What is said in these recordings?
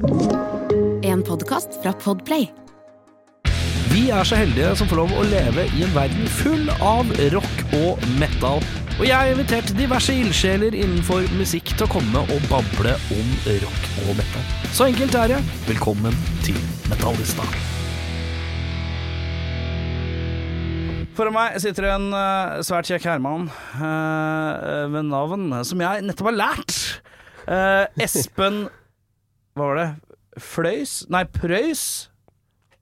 En podkast fra Podplay. Vi er så heldige som får lov å leve i en verden full av rock og metal. Og jeg har invitert diverse ildsjeler innenfor musikk til å komme og bable om rock og metal. Så enkelt er det. Velkommen til Metallista. Foran meg sitter en uh, svært kjekk herremann uh, ved navn som jeg nettopp har lært. Uh, Espen Hva var det? Fløys? Nei, Prøys?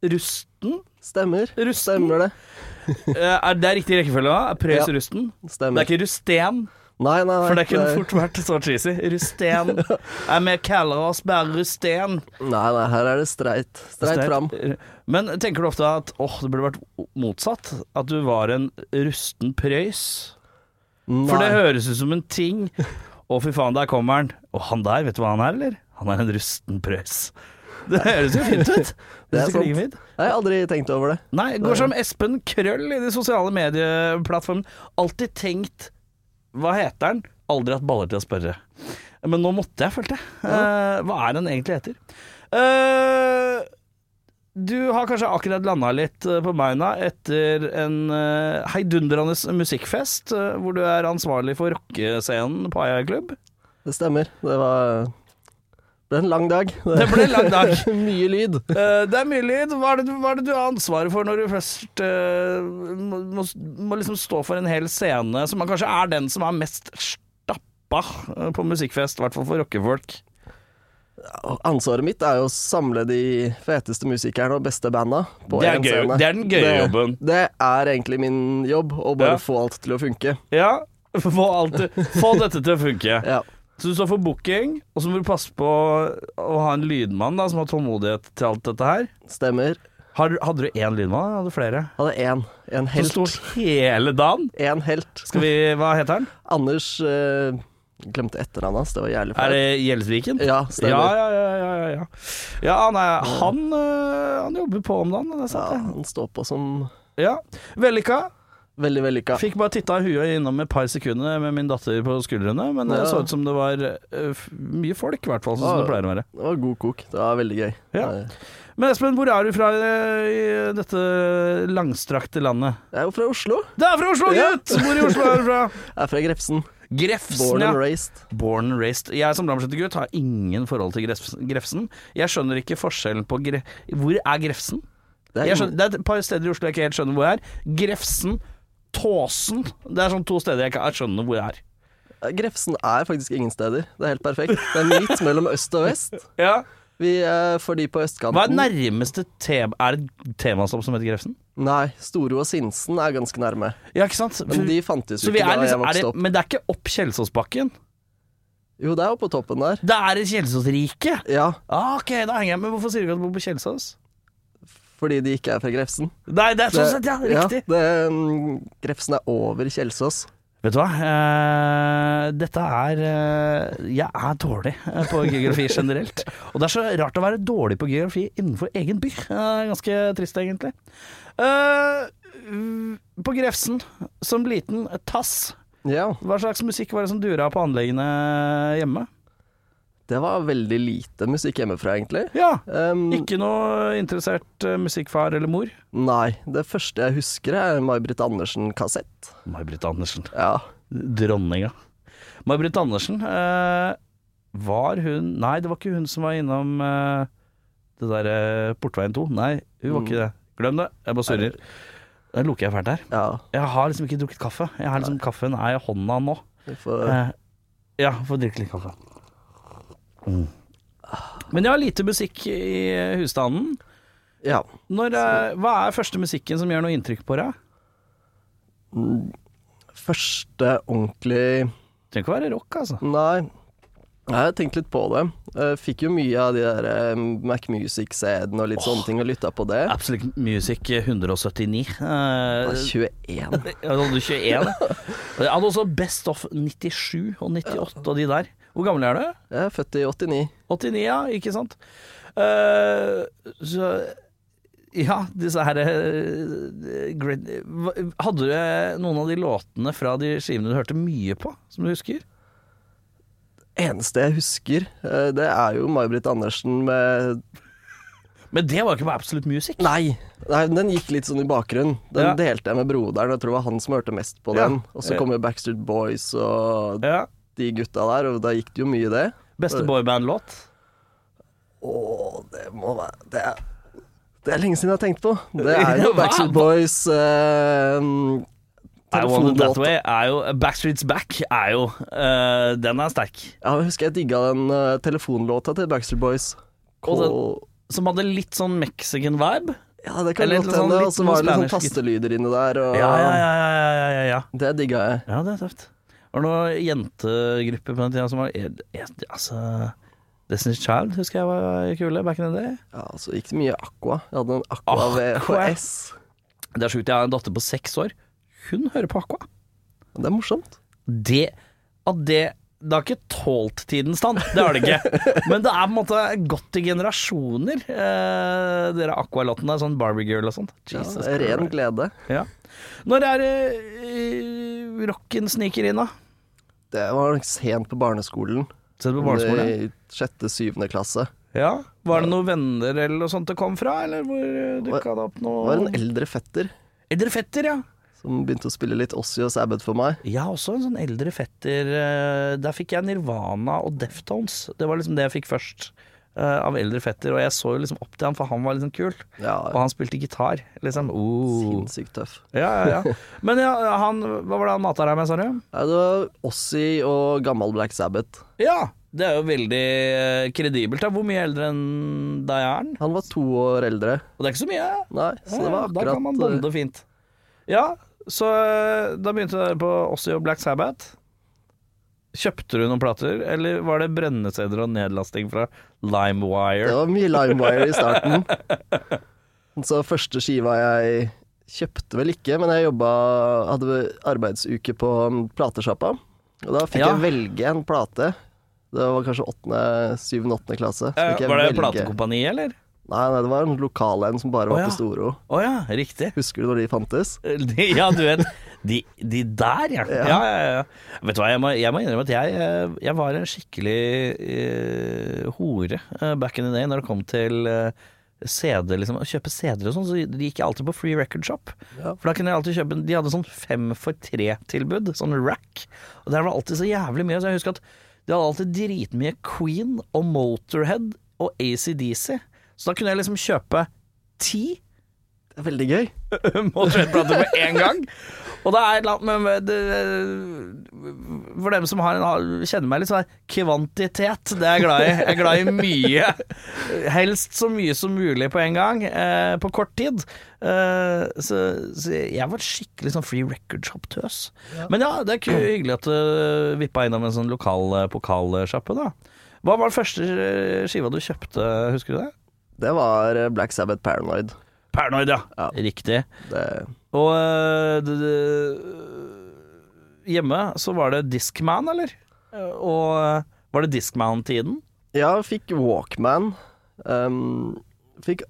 Rusten? Stemmer. Rusten? Stemmer det. Eh, er det riktig rekkefølge da? Prøys Ja. Rusten? Det er ikke Rusten, Nei, nei, nei. for det kunne fort vært så cheesy. Rusten. Nei, Vi kaller oss bare Rusten. Nei, nei, her er det streit. Streit fram. Men tenker du ofte at åh, det burde vært motsatt? At du var en rusten prøys? For det høres ut som en ting. Å, fy faen, der kommer han. Og han der, vet du hva han er, eller? Han er en rusten prøys. Det høres jo fint ut. Det er sant. Jeg har aldri tenkt over det. Nei, går som Espen Krøll i de sosiale medieplattformene. Alltid tenkt Hva heter han? Aldri hatt baller til å spørre. Men nå måtte jeg, følte jeg. Uh, hva er han egentlig heter? Uh, du har kanskje akkurat landa litt eh, på beina etter en uh, heidundrende musikkfest, hvor du er ansvarlig for rockescenen på Aya Klubb. Det stemmer. Det var ble en lang dag. Det ble en lang dag. Mye lyd. Uh, det er mye lyd. Hva er, det, du- hva er det du har ansvaret for når du først uh, må, må, liksom stå for en hel scene, som kanskje er den som er mest stappa eh, på musikkfest, i hvert fall for rockefolk? Ansvaret mitt er jo å samle de feteste musikerne og beste banda på én scene. det er den gøye Det- jobben. Det er egentlig min jobb, å bare Ja. få alt til å funke. Ja, få, alt, få dette til å funke. Ja. Så du står for booking, og så må du passe på å ha en lydmann da, som har tålmodighet til alt dette her. Stemmer. Har, hadde du én lydmann, eller hadde du flere? Hadde én. En helt. sto hele dagen? En helt. Skal vi, Hva heter han? Anders eh, Glemte etternavnet hans, det var jævlig Er det Gjelsviken? Ja, Ja, stemmer. ja, ja. ja, ja, ja. ja nei, han, øh, han jobber på om dagen, det er sant. Ja, han står på som. Ja. Vellykka. Veldig vellykka. Fikk bare titta huet innom et par sekunder med min datter på skuldrene, men det Ja. så ut som det var uh, mye folk, i hvert fall, sånn som det pleier å være. Det var god kok. Det var veldig gøy. Ja. Men Espen, hvor er du fra øh, i dette langstrakte landet? Jeg er jo fra Oslo. Det er fra Oslo, Ja. gutt! Hvor i Oslo er du fra? Jeg er fra Grefsen. Grefsen, Born ja. and raised. Born and raised. Jeg som Lambertseter-gutt har ingen forhold til Grefsen. Jeg skjønner ikke forskjellen på gre Hvor er Grefsen? Det er, skjønner, det er et par steder i Oslo jeg ikke helt skjønner hvor jeg er. Grefsen, Tåsen Det er sånn to steder jeg ikke skjønner hvor jeg er. Grefsen er faktisk ingen steder. Det er helt perfekt. Det er midt mellom øst og vest. Ja. Vi er for de på østkanten. Hva er nærmeste tema Er det et temastopp som heter Grefsen? Nei, Storo og Sinsen er ganske nærme. Ja, ikke sant? Men de fantes jo ikke da liksom, jeg er det, vokste opp. men det er ikke opp Kjelsåsbakken? Jo, det er oppe på toppen der. Det er i Kjelsåsriket? Ja, Ah, ok, da henger jeg med. Hvorfor sier du ikke at du bor på Kjelsås? Fordi de ikke er fra Grefsen. Nei, det er sånn sett, ja. Riktig. Ja, det, mm, Grefsen er over Kjelsås. Vet du hva? uh, dette er uh, Jeg er dårlig eh, på geografi generelt. Og det er så rart å være dårlig på geografi innenfor egen by. Er ganske trist, egentlig. På Grefsen, som liten tass, Ja, hva slags musikk var det som dura på anleggene hjemme? Det var veldig lite musikk hjemmefra, egentlig. Ja, Um, ikke noe interessert uh, musikkfar eller mor? Nei, det første jeg husker er May-Britt Andersen-kassett. May-Britt Andersen. Ja. Dronninga. May-Britt Andersen, uh, var hun Nei, det var ikke hun som var innom uh, det der eh, Portveien 2. Nei, hun var ikke det. Glem det. Jeg bare surrer. Da lukker jeg fælt her. ja. Jeg har liksom ikke drukket kaffe. Jeg har liksom Kaffen er i hånda nå. Får, ja, får drikke litt kaffe. Mm. Men jeg har lite musikk i husstanden. ja. Når, eh, hva er første musikken som gjør noe inntrykk på deg? Første ordentlig Trenger ikke å være rock, altså. Nei. Jeg har tenkt litt på det. Jeg fikk jo mye av de der eh, Mac Music-CD-ene og litt sånne ting, og lytta på det. Absolute Music 179. Det Eh, var 21. Ja, hadde du 21. Jeg hadde også Best of 97 og 98 og de der. Hvor gammel er du? Jeg er født i 89. 89, ja, ikke sant? Uh, så ja, disse her eh, Hadde du noen av de låtene fra de skivene du hørte mye på, som du husker? eneste jeg husker, eh, det er jo May-Britt Andersen med Men det var ikke på Absolute Music. Nei, nei, den gikk litt sånn i bakgrunnen. Den Ja. delte jeg med broderen, jeg tror det var han som hørte mest på Ja. den. Og så kom jo Backstreet Boys og Ja. De gutta der, og da gikk det jo mye det. Beste boyband-låt? Å, det må være Det er, det er lenge siden jeg har tenkt på. Det er jo Backstreet Boys eh, I Want It That. Way er jo Backstreet's Back er jo uh, Den er sterk. Ja, jeg husker jeg digga den uh, telefonlåta til Backstreet Boys. Og den- Som hadde litt sånn mexican vibe. ja, det kan godt sånn- hende. Og så var det litt sånn tastelyder inni der, og Ja, ja, ja, ja, ja, ja, ja. det digga jeg. ja det er tøft. Var noen jentegrupper på den tida som var Altså Destiny's Child husker jeg var kule back in the day. Ja, så gikk det mye Aqua. Jeg hadde en Aqua. VHS. Det er sjukt. Jeg har en datter på seks år. Hun hører på Aqua. Det er morsomt. Det At det det har ikke tålt tidens tann, det har det ikke. Men det er på en måte gått i generasjoner, eh, dere Aqua-låtene. Sånn Barbie Girl og sånt. Ja, ren glede. Ja. Når er det eh, rocken sniker inn, da? Det var nok sent på barneskolen. Sett på barneskolen? I sjette-syvende klasse. Ja. Var det noen venner eller noe sånt det kom fra, eller hvor dukka det opp Det var en eldre fetter Eldre fetter, ja. som begynte å spille litt Ossie og Sabbath for meg. Jeg har også en sånn eldre fetter eh, Der fikk jeg Nirvana og Deftones. Det var liksom det jeg fikk først eh, av eldre fetter. Og jeg så jo liksom opp til han, for han var liksom kul. Ja, Og han spilte gitar, liksom. Uh. Sinnssykt tøff. Ja, ja, ja. Men ja, han Hva var det han mata deg med, sa du? Det var Ossie og gammel Black Sabbath. Ja, det er jo veldig eh, kredibelt. Da. Hvor mye eldre enn deg er han? Han var to år eldre. Og det er ikke så mye. Nei, så det var akkurat Da kan man bonde fint. Ja, så eh, da begynte dere på Ossie og Black Sabbath. Kjøpte du noen plater, eller var det brenneseder og nedlasting fra LimeWire? Det var mye LimeWire i starten. Så første skiva jeg kjøpte vel ikke, men jeg jobba Hadde arbeidsuke på um, platesjappa. Og da fikk Ja. jeg velge en plate. Det var kanskje åttende, syvende, åttende klasse. Så Eh, var det velge- platekompani, eller? Nei, nei, det var en lokal en som bare var var ja. på Storo. Oh, ja, riktig. Husker du når de fantes? Ja, du vet. De, de der, ja. ja. Ja. ja, Vet du hva, jeg må, jeg må innrømme at jeg, eh, jeg var en skikkelig uh, hore uh, back in the day når det kom til uh, CD, liksom, å kjøpe CD-er og sånn, så gikk jeg alltid på Free Record Shop. Ja. For da kunne jeg alltid kjøpe De hadde sånn fem for tre-tilbud, sånn rack. Og der var alltid så jævlig mye, så jeg husker at de hadde alltid dritmye Queen og Motorhead og ACDC. Så da kunne jeg liksom kjøpe ti Det er veldig gøy. Motorhead-plater på en gang. Og det er et eller annet med det, For dem som har en, kjenner meg litt, så er kvantitet det er jeg glad i. Jeg er glad i mye. Helst så mye som mulig på en gang, eh, på kort tid. Eh, så, så jeg var skikkelig sånn free record shop-tøs. Men ja, det er hyggelig at du vippa innom en sånn lokal eh, pokalsjappe, da. Hva var den første eh, skiva du kjøpte, husker du det? Det var eh, Black Sabbath Paranoid. Paranoid, ja. Ja. Riktig. Det, Og det, det, hjemme så var det Discman, eller? Eh, Og øh, var det Discman-tiden? ja, fikk Walkman. Um, fikk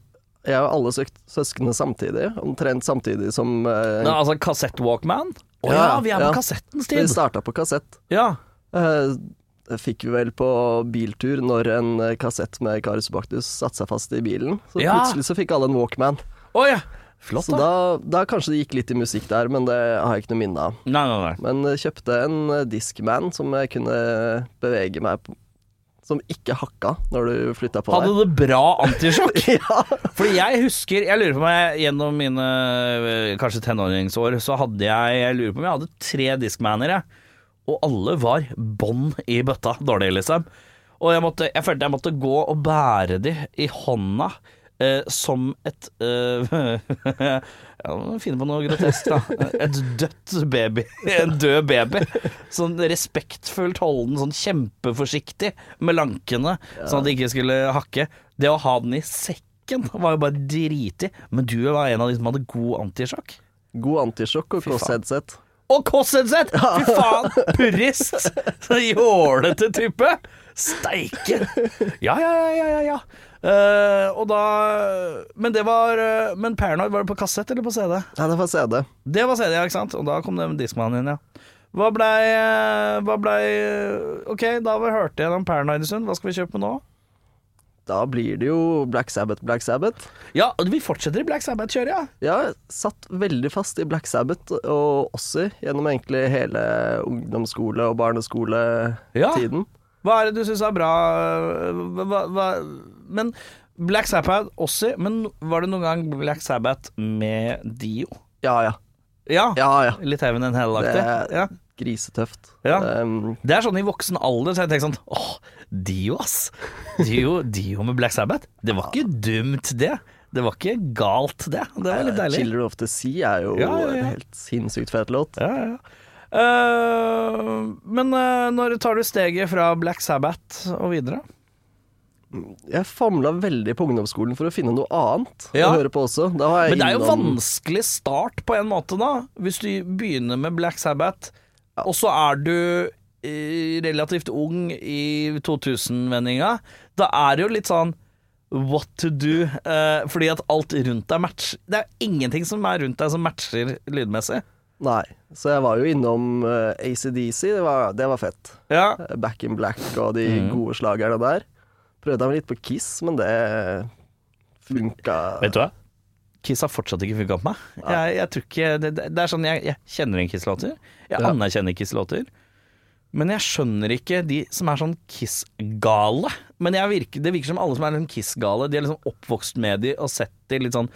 jeg og alle søk- søsknene samtidig, omtrent samtidig som uh, Nei, altså kassett-Walkman? Å ja, Ja, vi er på ja. kassettens Vi tid. starta på kassett. Ja. Eh, det fikk vi vel på biltur når en eh, kassett med Karius Baktus satte seg fast i bilen. Så Ja. plutselig så fikk alle en Walkman. Oh, ja. Flott, Så da. da, kanskje det gikk litt i musikk der, men det har jeg ikke noe minne av. Nei, nei, nei. Men eh, kjøpte en eh, Discman som jeg kunne bevege meg på. Som ikke hakka når du flytta på Hadde deg. du bra antisjokk? ja. Fordi jeg husker Jeg lurer på om jeg gjennom mine kanskje tenåringsår så hadde jeg Jeg lurer på om jeg hadde tre Discmaner, jeg. Og alle var bånn i bøtta dårlig, liksom. Og jeg, måtte, jeg følte jeg måtte gå og bære de i hånda. eh, som et eh, Ja, finne på noe grotesk, da. Et dødt baby. En død baby. Sånn respektfullt holde den sånn kjempeforsiktig med lankene, sånn at de ikke skulle hakke. Det å ha den i sekken var jo bare dritig. Men du var en av de som hadde god antisjokk. God antisjokk og Fy faen. Og Kåss-headset! Fy faen! Purist! Så jålete type. Steike. Ja, ja, ja, ja, ja. ja. Eh, og da Men det var uh, Men Paranoid, var det på kassett eller på CD? Nei, det var CD. Det var CD, ja, ikke sant? Og da kom det med Discman inn, ja. Hva blei uh, Hva blei Ok, da har vi hørt igjennom Paranoid en stund. Hva skal vi kjøpe nå? Da blir det jo Black Sabbath, Black Sabbath. Ja, og vi fortsetter i Black Sabbath-kjøret, ja. Jeg satt veldig fast i Black Sabbath og Ossie gjennom egentlig hele ungdomsskole- og barneskoletiden. Hva er det du syns er bra hva, hva, Men Black Sabbath også, men var det noen gang Black Sabbath med Dio? Ja, ja. Ja. Ja, ja. Litt Heaven and Hell-aktig. Det- Ja. Grisetøft. Ja. Um, Det er sånn i voksen alder, så jeg tenker sånn Åh, Dio, ass. Dio, Dio med Black Sabbath. Det var ikke dumt, det. Det var ikke galt, det. Det var litt deilig. Children of the Sea er jo Ja, ja, ja. en helt sinnssykt fet låt. Ja, ja. Eh, men uh, når tar du steget fra Black Sabbath og videre? Jeg famla veldig på ungdomsskolen for å finne noe annet å høre på også. Men det er jo innom- vanskelig start på en måte, da. Hvis du begynner med Black Sabbath, og så er du eh, relativt ung i 2000-vendinga. Da er det jo litt sånn what to do, eh, fordi at alt rundt deg matcher Det er ingenting som er rundt deg som matcher lydmessig. Nei. Så jeg var jo innom uh, ACDC, det var, det var fett. Ja. Eh, Back in Black og de mm. gode slagerne der. Prøvde meg litt på Kiss, men det funka Vet du hva? Kiss har fortsatt ikke funka på meg. Jeg, jeg tror ikke Det, det er sånn, jeg, jeg kjenner en Kiss-låter. Jeg Ja. anerkjenner Kiss-låter. Men jeg skjønner ikke de som er sånn Kiss-gale. Men jeg virker, det virker som alle som er sånn Kiss-gale, de er liksom oppvokst med de og sett de litt sånn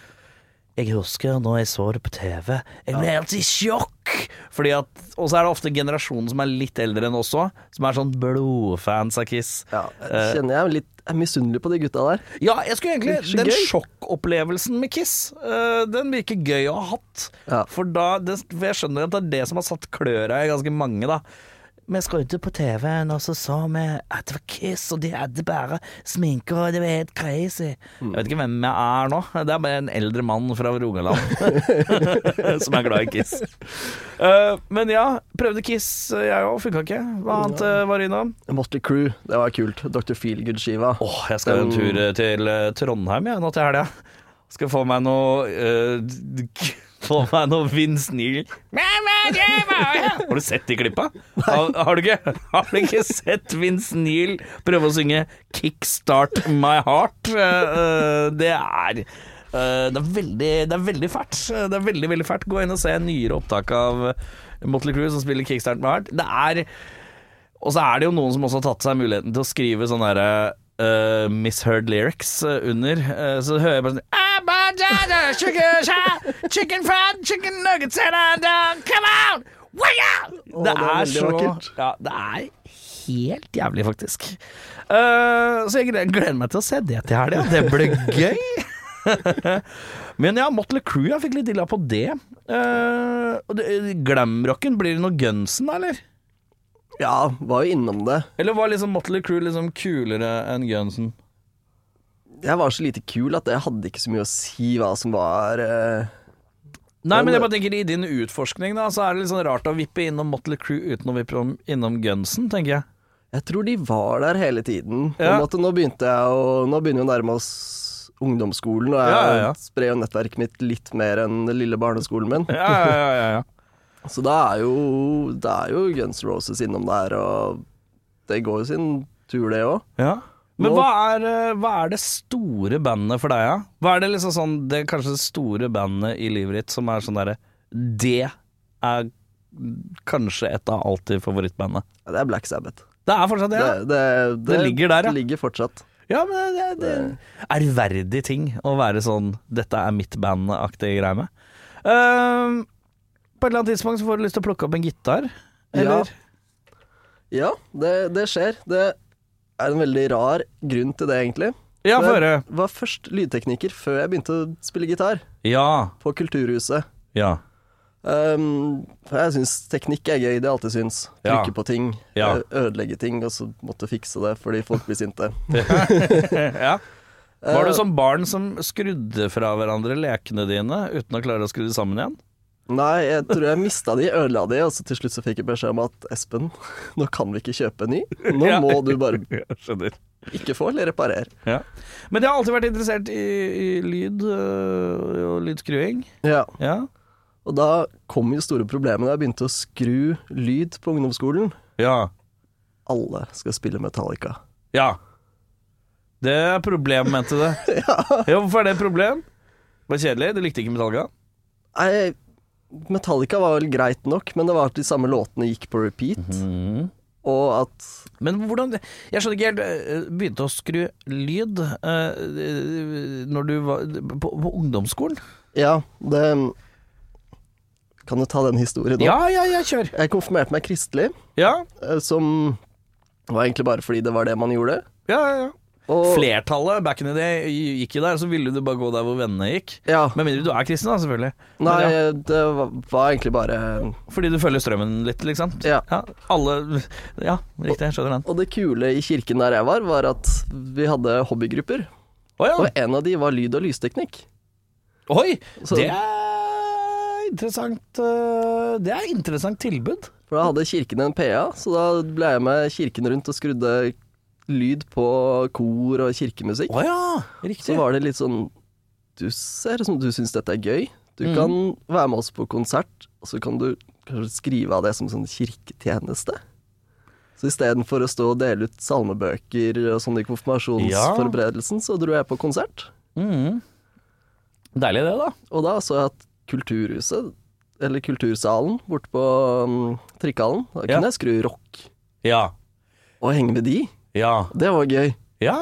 Jeg husker når jeg så det på TV, jeg ble helt i sjokk! Fordi at, Og så er det ofte generasjonen som er litt eldre enn oss òg, som er sånn blodfans av Kiss. Ja, Eh, jeg kjenner jeg litt jeg er misunnelig på de gutta der. Ja, jeg skulle egentlig Den sjokkopplevelsen med Kiss, uh, den virker gøy å ha hatt. Ja. For da det, For jeg skjønner at det er det som har satt kløra i ganske mange, da. Vi skrudde på TV-en, og så så vi at det var Kiss, og de hadde bare sminke, og det var helt crazy. Jeg vet ikke hvem jeg er nå. Det er bare en eldre mann fra Rogaland som er glad i Kiss. Uh, men ja, prøvde Kiss, jeg òg. Funka ikke. Hva annet uh, var innom? Motley Crew, det var kult. Dr. Feelgood-skiva. Åh, jeg skal jo en tur eh, til eh, Trondheim jeg, nå til helga. Skal få meg noe eh, d- Få meg noe Vince Neil Har du sett de klippa? Har, har, du ikke, har du ikke sett Vince Neil prøve å synge 'Kickstart My Heart'? Eh, eh, det er eh, det er, veldig, det er veldig fælt. Det er veldig, veldig fælt. Gå inn og se nyere opptak av Motley Crue som spiller 'Kickstart My Heart'. Det er og så er det jo noen som også har tatt seg muligheten til å skrive sånne derre uh, misheard lyrics under. Så hører jeg bare sånn "Ah, chicken fried, chicken nuggets come on! Out! Det, er så vakkert. Ja, det er helt jævlig, faktisk. Uh, så jeg gleder- meg til å se det til helga. Det blir gøy. Men ja, Motley Crew, jeg fikk litt dilla på det. Uh, Glamrocken, blir det noe Gunsen, da, eller? Ja, var jo innom det. Eller var liksom Motley Crew liksom kulere enn Gunsen? Jeg var så lite kul at jeg hadde ikke så mye å si hva som var eh, Nei, Men jeg bare tenker i din utforskning, da, så er det litt sånn rart å vippe innom Motley Crew uten å vippe om- innom Gunsen, tenker jeg. Jeg tror de var der hele tiden. Ja. måte, nå begynte jeg å Nå begynner vi å nærme oss ungdomsskolen, og jeg Ja, ja, sprer jo nettverket mitt litt mer enn den lille barneskolen min. Ja, ja, ja, ja. Så da er jo er jo Guns Roses innom der, og det går jo sin tur, det òg. Ja. Men hva er, eh, hva er det store bandet for deg, da? Ja? Hva er det liksom sånn Det er kanskje det store bandet i livet ditt som er sånn derre Det er kanskje et av alltid favorittbandet. Det er Black Sabbath. Det er fortsatt det? ja? Det, det, Det ligger der, ja. Det ligger fortsatt. Ja, men det, det, er ærverdig ting å være sånn 'dette er mitt band'-aktig greie med. Ehm, på et eller annet tidspunkt så får du lyst til å plukke opp en gitar, eller? Ja, det, det skjer. Det er en veldig rar grunn til det, egentlig. Ja, for høre. Jeg var først lydtekniker før jeg begynte å spille gitar, Ja. på Kulturhuset. Ja. Um, for jeg syns teknikk er gøy, det har jeg alltid syns. Ja. På ting, Ja. ødelegge ting, og så måtte fikse det fordi folk blir sinte. ja. Var du Eh, som barn som skrudde fra hverandre lekene dine uten å klare å skru dem sammen igjen? Nei, jeg tror jeg mista de, ødela de, og så til slutt så fikk jeg beskjed om at Espen, nå kan vi ikke kjøpe ny. Nå Ja. må du bare ikke få eller reparere. Ja. Men jeg har alltid vært interessert i, i lyd øh, og lydskruing. Ja. Ja. Og da kom jo store problemet da jeg begynte å skru lyd på ungdomsskolen. Ja. Alle skal spille Metallica. Ja. Det er problem, mente du. ja. Hvorfor er det et problem? Det Var kjedelig? Du likte ikke Metallica? Nei, Metallica var vel greit nok, men det var at de samme låtene gikk på repeat. Mhm. Og at Men hvordan Jeg skjønner ikke helt eh, Begynte å skru lyd uh, når du var på, på ungdomsskolen? Ja, det Kan du ta den historien nå? Ja, ja, ja, kjør. Jeg konfirmerte meg kristelig, Ja, eh, som var egentlig bare fordi det var det man gjorde. ja, ja, ja. Og, Flertallet back in the day gikk jo der, så ville du bare gå der hvor vennene gikk. Ja. Med mindre du er kristen, da, selvfølgelig. Nei, Men ja, det var, egentlig bare fordi du følger strømmen litt, liksom. Ja. Alle Ja, riktig. Jeg skjønner den. Og det kule i kirken der jeg var, var at vi hadde hobbygrupper. Oh, ja. Og en av de var lyd- og lysteknikk. Oi! Så- Det er interessant eh, Det er interessant tilbud. For da hadde kirken en PA, så da ble jeg med kirken rundt og skrudde lyd på kor og kirkemusikk. Oh, ja, Så var det litt sånn Du ser ut som du syns dette er gøy. Du mm. kan være med oss på konsert, og så kan du kanskje skrive av det som sånn kirketjeneste. Så istedenfor å stå og dele ut salmebøker og sånn i konfirmasjonsforberedelsen, så dro jeg på konsert. Mm. Deilig det, da. Og da så jeg at Kulturhuset, eller Kultursalen, borte på um, Trikkehallen, da Ja. kunne jeg skru rock Ja. og henge med de. Ja. Det var gøy. Ja.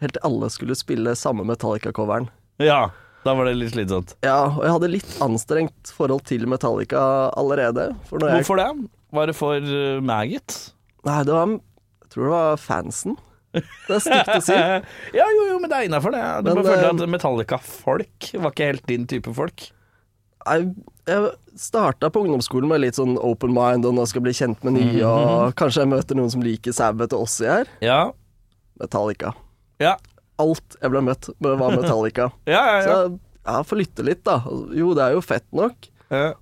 Helt til alle skulle spille samme Metallica-coveren. Ja. Da var det litt slitsomt. Ja, og jeg hadde litt anstrengt forhold til Metallica allerede. For når jeg Hvorfor det? Var det for uh, maggot? Nei, det var Jeg tror det var fansen. Det er stygt å si. ja, jo, jo, men det er innafor det. Du Men, bare føler eh, at Metallica-folk var ikke helt din type folk. Jeg, jeg starta på ungdomsskolen med litt sånn open mind, og nå skal bli kjent med nye, Mhm. og kanskje jeg møter noen som liker Sabbath og i her. Ja. Metallica. Ja. Alt jeg ble møtt med, var Metallica. Ja, ja, ja. Så jeg, jeg får lytte litt, da. Jo, det er jo fett nok. ja.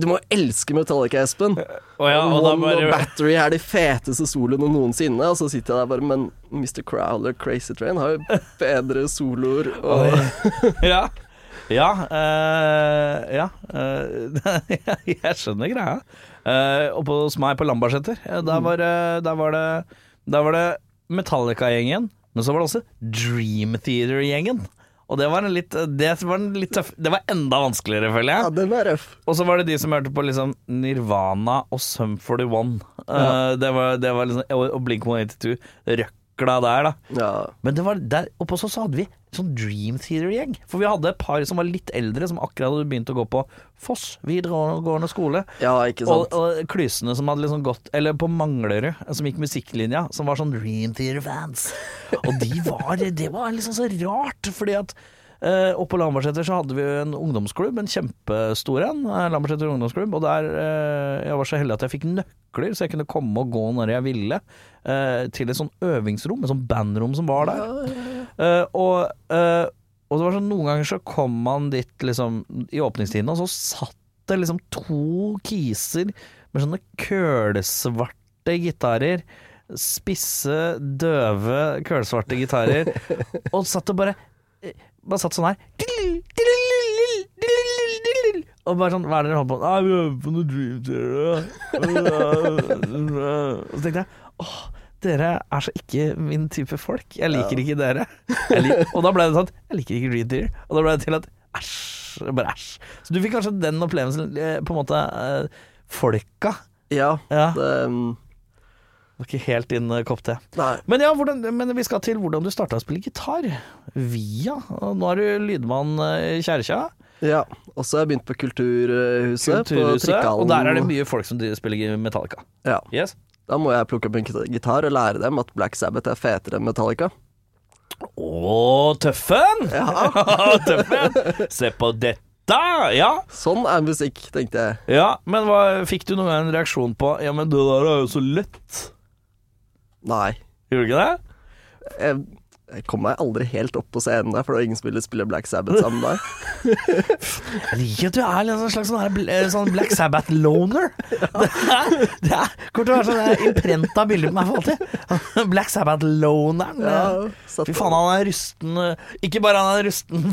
Du må elske Metallica, Espen. Å ja, og da bare... og Battery er de feteste soloene noensinne. Og så sitter jeg der bare Men Mr. Crowler, Crazy Train har jo bedre soloer. Og Ja. Ja. eh, ja. eh, jeg skjønner greia. Uh, oppe hos meg på Lambertseter, der, var det- der var det Der var det Metallica-gjengen, men så var det også Dream Theater-gjengen. Og det var en litt Det var en litt tøff Det var enda vanskeligere, føler jeg. ja, den var røff. Og så var det de som hørte på liksom Nirvana og Sum 41. Eh, det, var, det var liksom Og Blink 182. Røkla der, da. Ja. Men det var der oppe så hadde vi sånn Dream Theater-gjeng. For vi hadde et par som var litt eldre, som akkurat hadde begynt å gå på Foss videregående skole. ja, ikke Og, og Klysene som hadde liksom gått Eller på Manglerud, som gikk musikklinja, som var sånn Dream Theater-fans. Og de var Det var liksom så rart, fordi at eh, Oppe på Lambertseter så hadde vi en ungdomsklubb, en kjempestor en. eh, Lambertseter ungdomsklubb. Og der eh, Jeg var så heldig at jeg fikk nøkler, så jeg kunne komme og gå når jeg ville. til et sånn øvingsrom, et sånn bandrom som var der. Og, og det var sånn noen ganger så kom man dit liksom i åpningstiden, og så satt det liksom to kiser med sånne kølsvarte gitarer. Spisse, døve, kølsvarte gitarer. og satt og bare Bare satt sånn her. Og bare sånn Hva er det dere holder på med? Og så tenkte jeg åh, dere er så ikke min type folk. Jeg liker ikke dere. Jeg lik, og da ble det sånn Jeg liker ikke Dream Theater. Og da ble det til at æsj. Bare æsj. Så du fikk kanskje den opplevelsen, eh, på en måte eh, Folka. Ja, Ja. det Var ikke helt din eh, kopp te. Men ja, hvordan, men vi skal til hvordan du starta å spille gitar. Via. Nå er du lydmann eh, i Kjerkja. Ja. Og så har jeg begynt på Kulturhuset, på Kulturhuset. Trikkehallen. Og der er det mye folk som spiller Metallica. Ja. Yes. Da må jeg plukke opp en gitar og lære dem at Black Sabbath er fetere enn Metallica. Å, tøffen! Ja. tøffen! Se på dette! Ja. Sånn er musikk, tenkte jeg. ja. Men hva, fikk du noen gang en reaksjon på Ja, men det der er jo så lett. Nei. Gjorde du ikke det? Jeg, Jeg kom meg aldri helt opp på scenen der, for det var ingen som ville spille Black Sabbath sammen med meg. Jeg liker at du er sånn slags sånn, her eh, sånn Black Sabbath-loner. Det er, det er kommer til å være sånn imprenta bilde på meg for alltid. Black Sabbath-loneren. Ja, Fy faen, han er rusten eh, Ikke bare han er rusten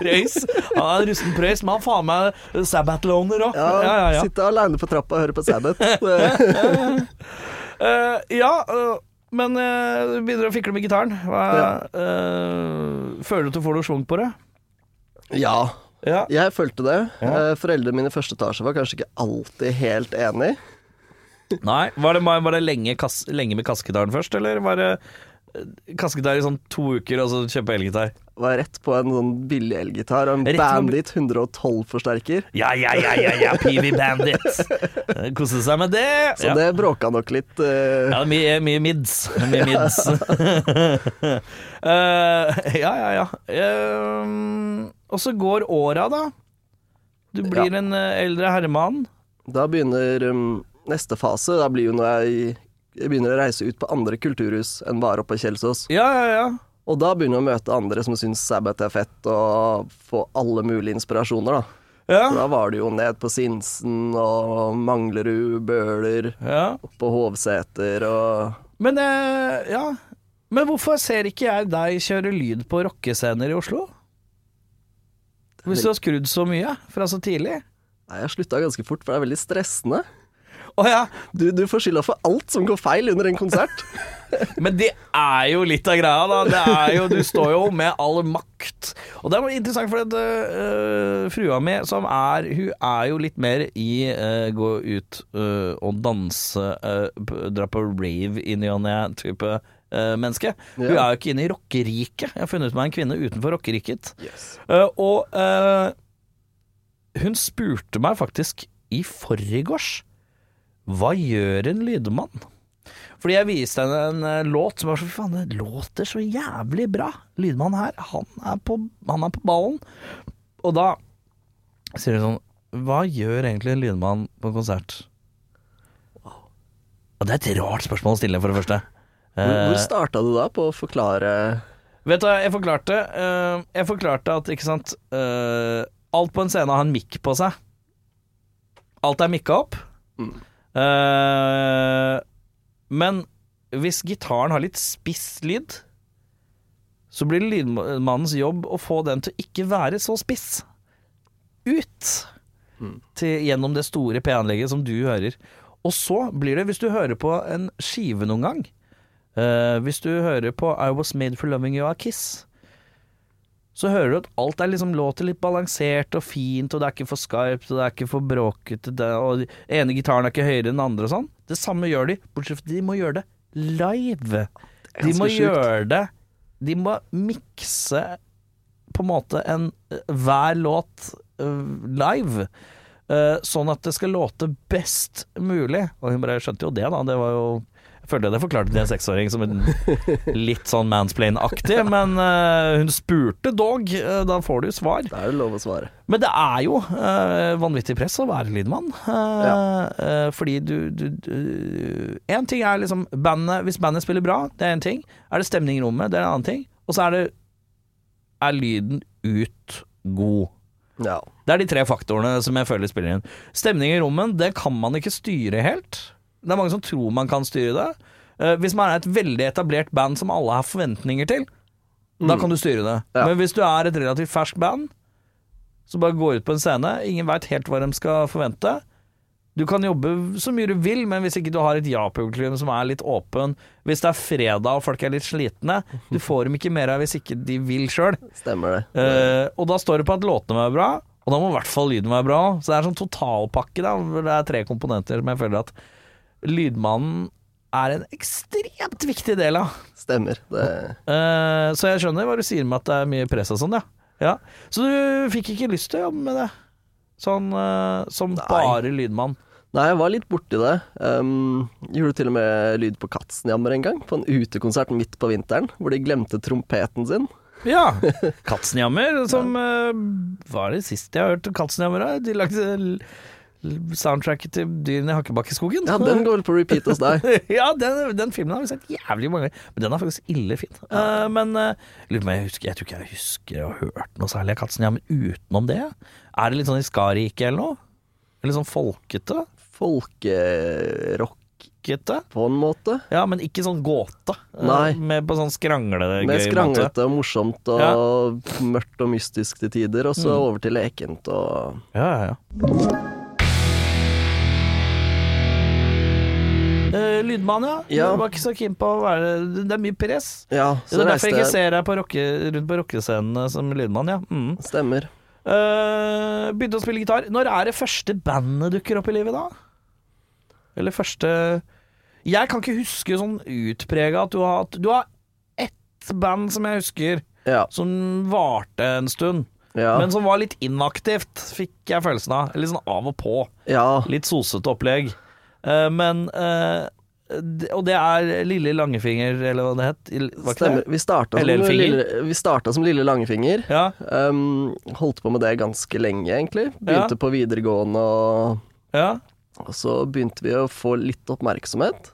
prøys, han er rusten prøys, men han faen meg Sabbath-loner òg. Ja, Ja, ja, ja. Sitte aleine på trappa og høre på Sabbath. Eh, ja uh, men uh, du begynner å fikle med gitaren. Eh, føler du at du får noe schwung på det? ja, Ja. jeg følte det. Eh, Foreldrene mine i første etasje var kanskje ikke alltid helt enig. Nei. Var det, var det lenge, kass, lenge med kassegitaren først, eller var det eh, kassegitar i sånn to uker, og så kjøpe elgitar? Var rett på en sånn billig elgitar og en Rett Bandit 112-forsterker. Ja, ja, ja, ja, ja, PV Bandit. Eh, Kose seg med det. Så ja. det bråka nok litt. Uh... Ja, mye, mye mids. Mye mids. uh, ja, ja, ja. Uh, og så går åra, da. Du blir en eh, eldre herremann. Da begynner um, neste fase. Da blir jo når jeg, jeg begynner å reise ut på andre kulturhus enn bare oppe på Kjelsås. Ja, ja, ja. Og da begynner du å møte andre som syns Sabbath er fett, og få alle mulige inspirasjoner, da. Ja, For da var det jo ned på Sinsen og Manglerud, Bøler, ja. på Hovseter og Men eh, ja Men hvorfor ser ikke jeg deg kjøre lyd på rockescener i Oslo? Hvis du har skrudd så mye fra så tidlig? Nei, jeg slutta ganske fort, for det er veldig stressende. Å ja, Du, du får skylda for alt som går feil under en konsert. men det er jo litt av greia, da. Det er jo, du står jo med all makt. Og det er interessant, for at uh, frua mi, som er Hun er jo litt mer i uh, gå ut uh, og danse, dra på rave i ny og ne-type øh, menneske. Hun er jo ikke inne i rockeriket. Jeg har funnet meg en kvinne utenfor rockeriket. Yes. Og hun spurte meg faktisk i forgårs Hva gjør en lydmann? Fordi jeg viste henne en eh, låt som var så Fy faen, det låter så jævlig bra. Lydmannen her, han er, på, han er på ballen. Og da sier hun sånn Hva gjør egentlig en lydmann på konsert? Og det er et rart spørsmål å stille, for det første. Hvor, Eh, hvor starta du da på å forklare Vet du hva jeg forklarte? Eh, jeg forklarte at, ikke sant eh, Alt på en scene har en mikk på seg. Alt er mikka opp. Mm. Eh, men hvis gitaren har litt spiss lyd, så blir det lydmannens jobb å få den til å ikke være så spiss. Ut Mm. til, gjennom det store P-anlegget som du hører. Og så blir det, hvis du hører på en skive noen gang uh, Hvis du hører på I Was Made For Loving You A Kiss så hører du at alt er liksom låter litt balansert og fint, og det er ikke for skarpt, og det er ikke for bråkete, det, og den ene gitaren er ikke høyere enn den andre og sånn. Det samme gjør de, bortsett fra at de må gjøre det live. De må sjukt. gjøre det De må mikse på en måte en hver låt øh, live. øh, sånn at det skal låte best mulig. Og hun bare skjønte jo det, da. Det var jo Jeg det forklarte til en seksåring som en litt sånn mansplain-aktig, men uh, hun spurte dog. Uh, da får du svar. Det er jo lov å svare. Men det er jo uh, vanvittig press å være lydmann. Ja. fordi du, du, du En ting er liksom bandet Hvis bandet spiller bra, det er en ting. Er det stemning i rommet, det er en annen ting. Og så er det Er lyden ut god? Ja. Det er de tre faktorene som jeg føler spiller inn. Stemning i rommet, det kan man ikke styre helt. Det er mange som tror man kan styre det. Eh, hvis man er et veldig etablert band som alle har forventninger til, da kan du styre det. Ja. Men hvis du er et relativt ferskt band, som bare går ut på en scene, ingen veit helt hva de skal forvente. Du kan jobbe så mye du vil, men hvis ikke du har et ja-publikum som er litt åpen, hvis det er fredag og folk er litt slitne, du får dem ikke mer av hvis ikke de vil sjøl. Stemmer det. Eh, og da står det på at låtene må være bra, og da må i hvert fall lyden være bra. Så det er sånn totalpakke, da. Det er tre komponenter som jeg føler at lydmannen er en ekstremt viktig del av. Stemmer. Det, Uh, så jeg skjønner hva du sier med at det er mye press og sånn, ja. ja. Så du fikk ikke lyst til å jobbe med det? Sånn uh, som Nei. bare lydmann? nei, jeg var litt borti det. Um, gjorde til og med lyd på Katzenjammer en gang, på en utekonsert midt på vinteren, hvor de glemte trompeten sin. Ja. Katzenjammer, som uh, var det siste jeg hørte Katzenjammer av. De lagde soundtracket til Dyrene i Hakkebakkeskogen. Ja, den går vel på repeat hos deg. ja, den, den filmen har vi sett jævlig mange ganger, men den er faktisk ille fin. Eh, men uh, jeg husker Jeg tror ikke jeg husker å ha hørt noe særlig av Katzen. Ja, men utenom det, er det litt sånn Iskarike eller noe? Eller sånn folkete? Folkerock på en måte. Ja, men ikke sånn gåte. Eh, Nei. Med på sånn skranglete måte. skranglete og morsomt og mørkt og mystisk til tider, og så over til lekent og Ja, ja, ja. Lydmann, ja. Ja. Du var ikke så keen på å være Det er mye press. Ja, Det er derfor jeg ikke ser deg på rocke, rundt på rockescenene som lydmann, ja. Mm. Stemmer. Uh, begynte å spille gitar. Når er det første bandet dukker opp i livet, da? Eller første Jeg kan ikke huske sånn utprega at du har hatt Du har ett band som jeg husker, Ja. som varte en stund. Ja. Men som var litt inaktivt, fikk jeg følelsen av. Litt sånn av og på. ja. Litt sosete opplegg. Uh, men eh, Og det er Lille Langefinger, eller hva det het? Stemmer. Vi starta som, lille, vi starta som Lille Langefinger. Ja, Um, holdt på med det ganske lenge, egentlig. Begynte Ja. på videregående, og, ja. og så begynte vi å få litt oppmerksomhet.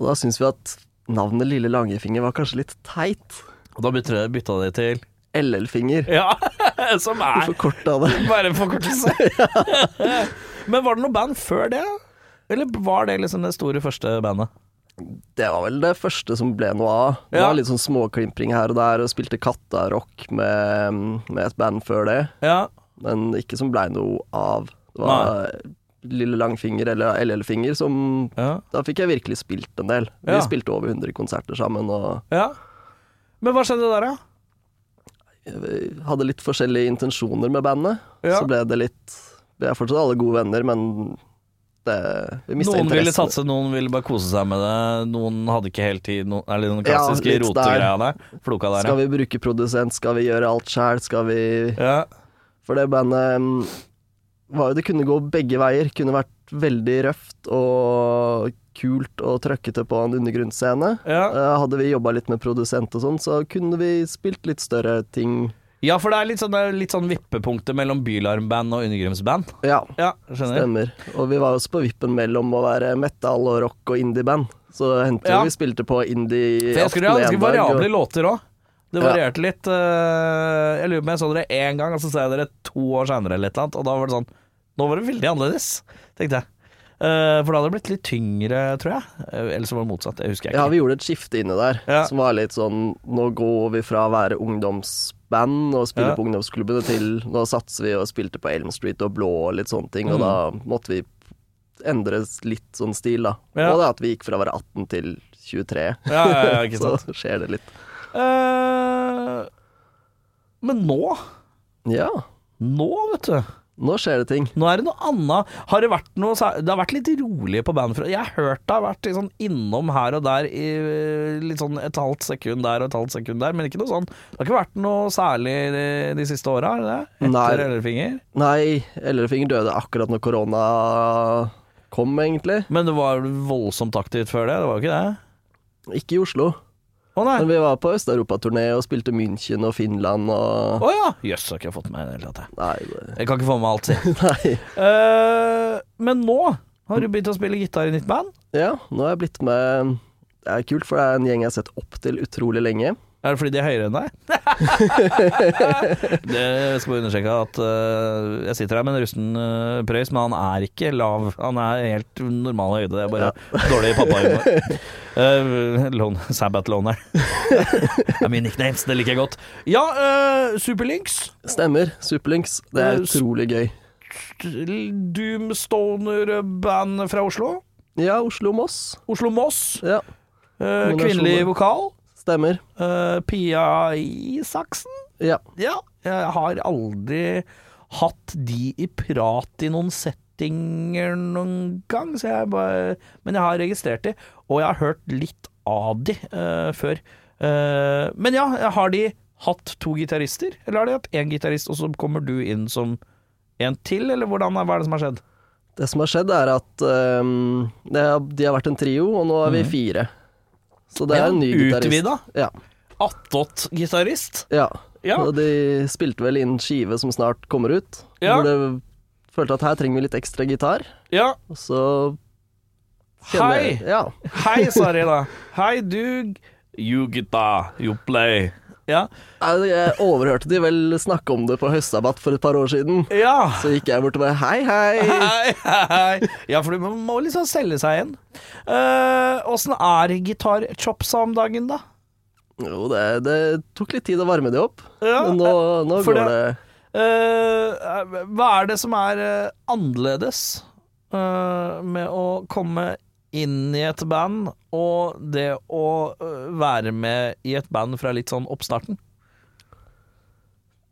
Og da syntes vi at navnet Lille Langefinger var kanskje litt teit. Og da bytta, bytta det til LL-finger. Ja, som er forkorta det. bare en forkortelse. Men var det noe band før det? Eller var det liksom det store første bandet? Det var vel det første som ble noe av. Det Ja. var litt sånn småklimpring her og der, og spilte Katta-rock med, med et band før det. Ja, Men ikke som blei noe av. Det var Lille Langfinger eller LL-finger som ja, Da fikk jeg virkelig spilt en del. Vi spilte over 100 konserter sammen, og ja. Men hva skjedde der, da? vi hadde litt forskjellige intensjoner med bandet. Så ble det litt Vi er fortsatt alle gode venner, men det, vi mista Noen ville satse, noen ville bare kose seg med det. Noen hadde ikke helt tid. Noen, eller den klassiske ja, rotegreia der. Floka der, Skal vi bruke produsent? Skal vi gjøre alt sjæl? Skal vi ja. For det bandet var jo Det kunne gå begge veier. Kunne vært veldig røft og kult og trøkkete på en undergrunnsscene. Ja. Eh, Hadde vi jobba litt med produsent og sånn, så kunne vi spilt litt større ting. Ja, for det er litt sånn, det er litt sånn vippepunktet mellom bylarmband og undergrunnsband. Ja, Ja, stemmer. Og vi var også på vippen mellom å være metal og rock og indieband. Så hendte Ja. vi spilte på indie For jeg skulle ha ganske variable og- låter òg. Det Ja. litt. eh, jeg lurer på om jeg så dere én gang, og så ser jeg dere to år seinere eller et eller annet, og da var det sånn Nå var det veldig annerledes, tenkte jeg. Eh, for da hadde det blitt litt tyngre, tror jeg. Eh, Eller så var det motsatt. Det husker jeg ikke. Ja, vi gjorde et skifte inne der, Ja. som var litt sånn Nå går vi fra å være ungdomsband og spille Ja. på ungdomsklubbene til Nå satser vi og spilte på Elm Street og Blå og litt sånne ting, og Mm. da måtte vi endre litt sånn stil, da. Ja. Og det at vi gikk fra å være 18 til 23. Ja, Så skjer det litt. Uh, men nå Ja, Nå, vet du. Nå skjer det ting. Nå er det noe annet. Har det vært noe Det har vært litt rolig på bandet. Jeg har hørt det har vært sånn innom her og der i litt sånn et halvt sekund der og et halvt sekund der, men ikke noe sånn Det har ikke vært noe særlig de, de siste åra, har det det? Etter Ellefinger? Nei, Ellefinger døde akkurat når korona kom, egentlig. Men det var voldsomt aktivt før det, det var jo ikke det? Ikke i Oslo. Å nei. Men vi var på Øst-Europa-turné og spilte München og Finland og Å ja! Jøss, har ikke fått med det i det hele tatt. Nei, det... Jeg kan ikke få med alt, si. Nei. Eh, men nå har du begynt å spille gitar i nytt band. Ja, nå har jeg blitt med Det er kult, for det er en gjeng jeg har sett opp til utrolig lenge. Er det fordi de er høyere enn deg? det skal vi understreke at uh, jeg sitter her med en rusten uh, prøys, men han er ikke lav. Han er helt normal høyde. Det er bare dårlig pappahumor. Uh, lone, Sabbath Loner. det er mine nicknames, det liker jeg godt. Ja, uh, Superlinks. Stemmer. Superlinks. Det er Eh, utrolig gøy. Doomstoner-band fra Oslo. Ja, Oslo-Moss. Oslo-Moss. Ja, kvinnelig vokal. Stemmer. Uh, Pia Isaksen. Ja. Ja, jeg har aldri hatt de i prat i noen settinger noen gang, så jeg bare Men jeg har registrert de, og jeg har hørt litt av de uh, før. Uh, men ja, har de hatt to gitarister, eller har de hatt én gitarist, og så kommer du inn som en til, eller hvordan, hva er det som har skjedd? Det som har skjedd, er at um, det, har- de har vært en trio, og nå er vi Mhm. fire. Så det er en ny gitarist. Utvida? Ja. Attåt-gitarist? ja. Ja. Og de spilte vel inn skive som snart kommer ut, Ja. hvor det følte at her trenger vi litt ekstra gitar. Ja, Og så hei! Ja. Hei, sa de da. Hei, du You guitar, you play. Ja. Jeg overhørte de vel snakke om det på høstsabat for et par år siden. ja. Så gikk jeg bort og bare hei, hei. Hei, hei. Ja, for du må liksom selge seg igjen. Åssen uh, er gitarchopsa om dagen, da? Jo, det, det tok litt tid å varme de opp. Ja, Men nå, nå går det- det Uh, hva er det som er uh, annerledes eh, med å komme inn i et band og det å være med i et band fra litt sånn oppstarten?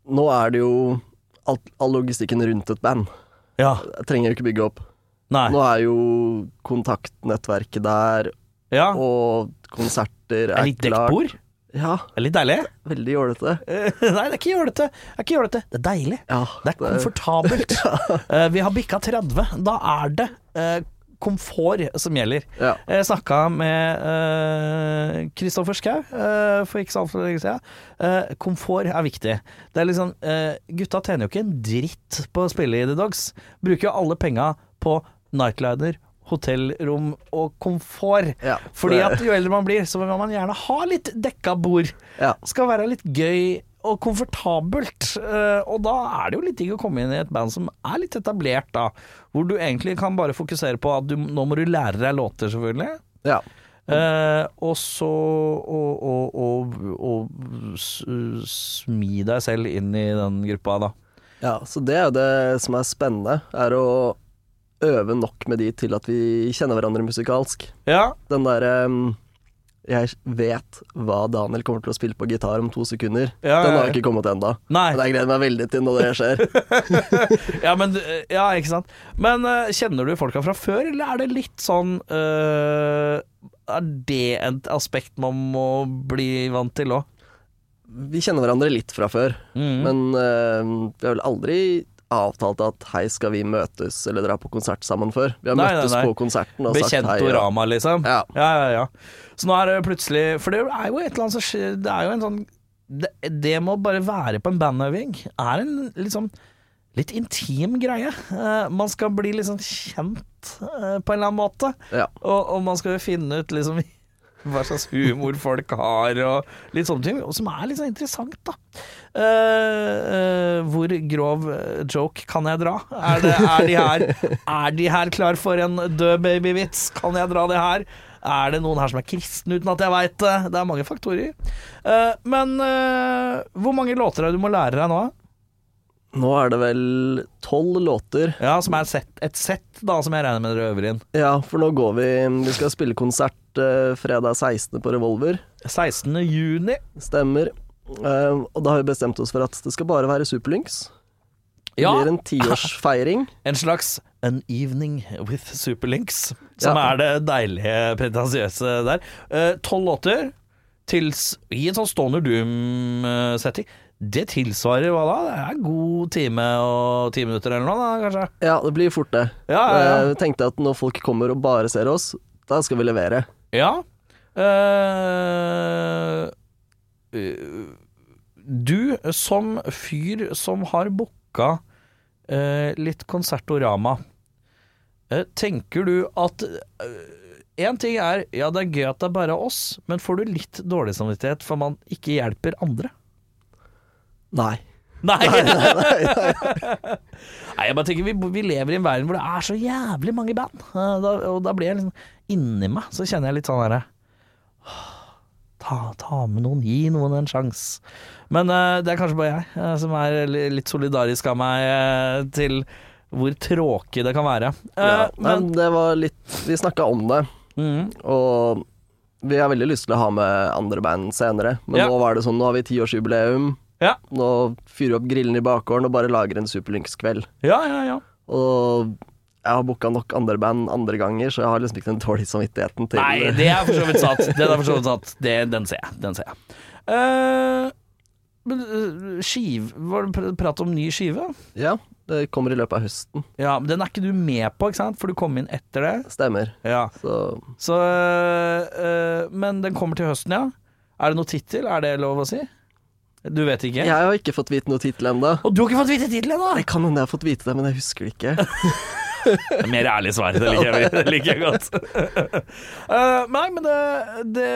Nå er det jo alt, all logistikken rundt et band. Ja. Jeg trenger jo ikke bygge opp. Nei. Nå er jo kontaktnettverket der, Ja. og konserter Er er litt klart. dekkbord? Ja, Er litt deilig? veldig jålete. Nei, det er ikke jålete. Det er ikke jålete. Det er deilig. Ja, Det er komfortabelt. Eh, vi har bikka 30. Da er det eh, komfort som gjelder. Ja. Jeg snakka med Kristoffer Schou uh, for ikke så altfor lenge siden. Uh, komfort er viktig. Det er liksom uh, Gutta tjener jo ikke en dritt på å spille i The Dogs. Bruker jo alle penga på nightliner, hotellrom og komfort. Ja, Fordi at jo eldre man blir, så vil man gjerne ha litt dekka bord. Ja. Skal være litt gøy og komfortabelt. eh, og da er det jo litt digg å komme inn i et band som er litt etablert, da. Hvor du egentlig kan bare fokusere på at du, nå må du lære deg låter, selvfølgelig. ja. Eh, og så og, og, og, og smi deg selv inn i den gruppa, da. Ja, så det er jo det som er spennende, er å øve nok med de til at vi kjenner hverandre musikalsk. Ja, Den derre um, Jeg vet hva Daniel kommer til å spille på gitar om to sekunder. Ja, Den har ikke kommet ennå. Men jeg gleder meg veldig til når det skjer. ja, men, eh, ja, ikke sant. Men eh, kjenner du folka fra før, eller er det litt sånn eh, Er det et aspekt man må bli vant til òg? Vi kjenner hverandre litt fra før, Mm. men uh, vi har vel aldri avtalt at hei, skal vi møtes eller dra på konsert sammen før. Vi har Nei, nei, møttes nei. på konserten og sagt hei. og- ja. liksom. Ja. ja, ja, ja. Så nå er det plutselig For det er jo et eller annet som skjer Det er jo en sånn Det, det med å bare være på en bandøving er en liksom litt intim greie. Uh, man skal bli liksom kjent uh, på en eller annen måte. Ja. Og, og man skal jo finne ut liksom hva slags humor folk har, og litt sånne ting. Og som er litt sånn interessant, da. Uh, uh, hvor grov eh, joke kan jeg dra? Er, det, er, de her, er de her klar for en død babyvits? Kan jeg dra det her? Er det noen her som er kristne uten at jeg veit det? Det er mange faktorer. Uh, men hvor mange låter er det du må lære deg nå? Nå er det vel tolv låter. Ja, Som er et sett, et sett da, som jeg regner med dere øver inn. Ja, for nå går vi Vi skal spille konsert eh, fredag 16. på Revolver. 16. juni. Stemmer. Uh, og da har vi bestemt oss for at det skal bare være Superlynx. Det Ja. blir en tiårsfeiring. En slags An Evening with Superlinks, som Ja. er det deilige, pretensiøse der. Eh, Tolv låter tils, i en sånn Stoner Doom-setting. Det tilsvarer hva da? Det er en god time og ti minutter eller noe, da, kanskje? Ja, det blir fort det. Ja, ja, ja. Jeg tenkte at når folk kommer og bare ser oss, da skal vi levere. Ja. Eh, du som fyr som har booka uh, litt konsertorama, uh, tenker du at Én ting er ja, det er gøy at det er bare oss, men får du litt dårlig samvittighet for man ikke hjelper andre? Nei. Nei! Nei, jeg bare tenker vi, vi lever i en verden hvor det er så jævlig mange band. Da, og da blir jeg liksom Inni meg så kjenner jeg litt sånn herre ta, ta med noen, gi noen en sjanse. Men uh, det er kanskje bare jeg uh, som er litt solidarisk av meg uh, til hvor tråkig det kan være. Ja, men men det var litt Vi snakka om det, mm, og vi har veldig lyst til å ha med andre band senere. Men Ja. nå var det sånn, nå har vi tiårsjubileum. Ja. Nå fyrer vi opp grillen i bakgården og bare lager en Superlynx-kveld. Ja, ja, ja. Og jeg har booka nok andre band andre ganger, så jeg har liksom ikke den dårlige samvittigheten til Nei, det er for så vidt sant. Den, er for så vidt sant. Det, den ser jeg. Den ser jeg. Uh, skiv Var det pr- prat om ny skive? Ja, det kommer i løpet av høsten. Ja, men Den er ikke du med på, ikke sant? For du kom inn etter det. Stemmer. Ja. Så Så øh, Men den kommer til høsten, ja. Er det noe tittel? Er det lov å si? Du vet ikke? Jeg har ikke fått vite noe tittel ennå. Og du har ikke fått vite tittelen ennå! Det kan hende jeg har fått vite det, men jeg husker det ikke. Mer ærlig svar, det liker jeg, det liker jeg godt. uh, nei, men det, det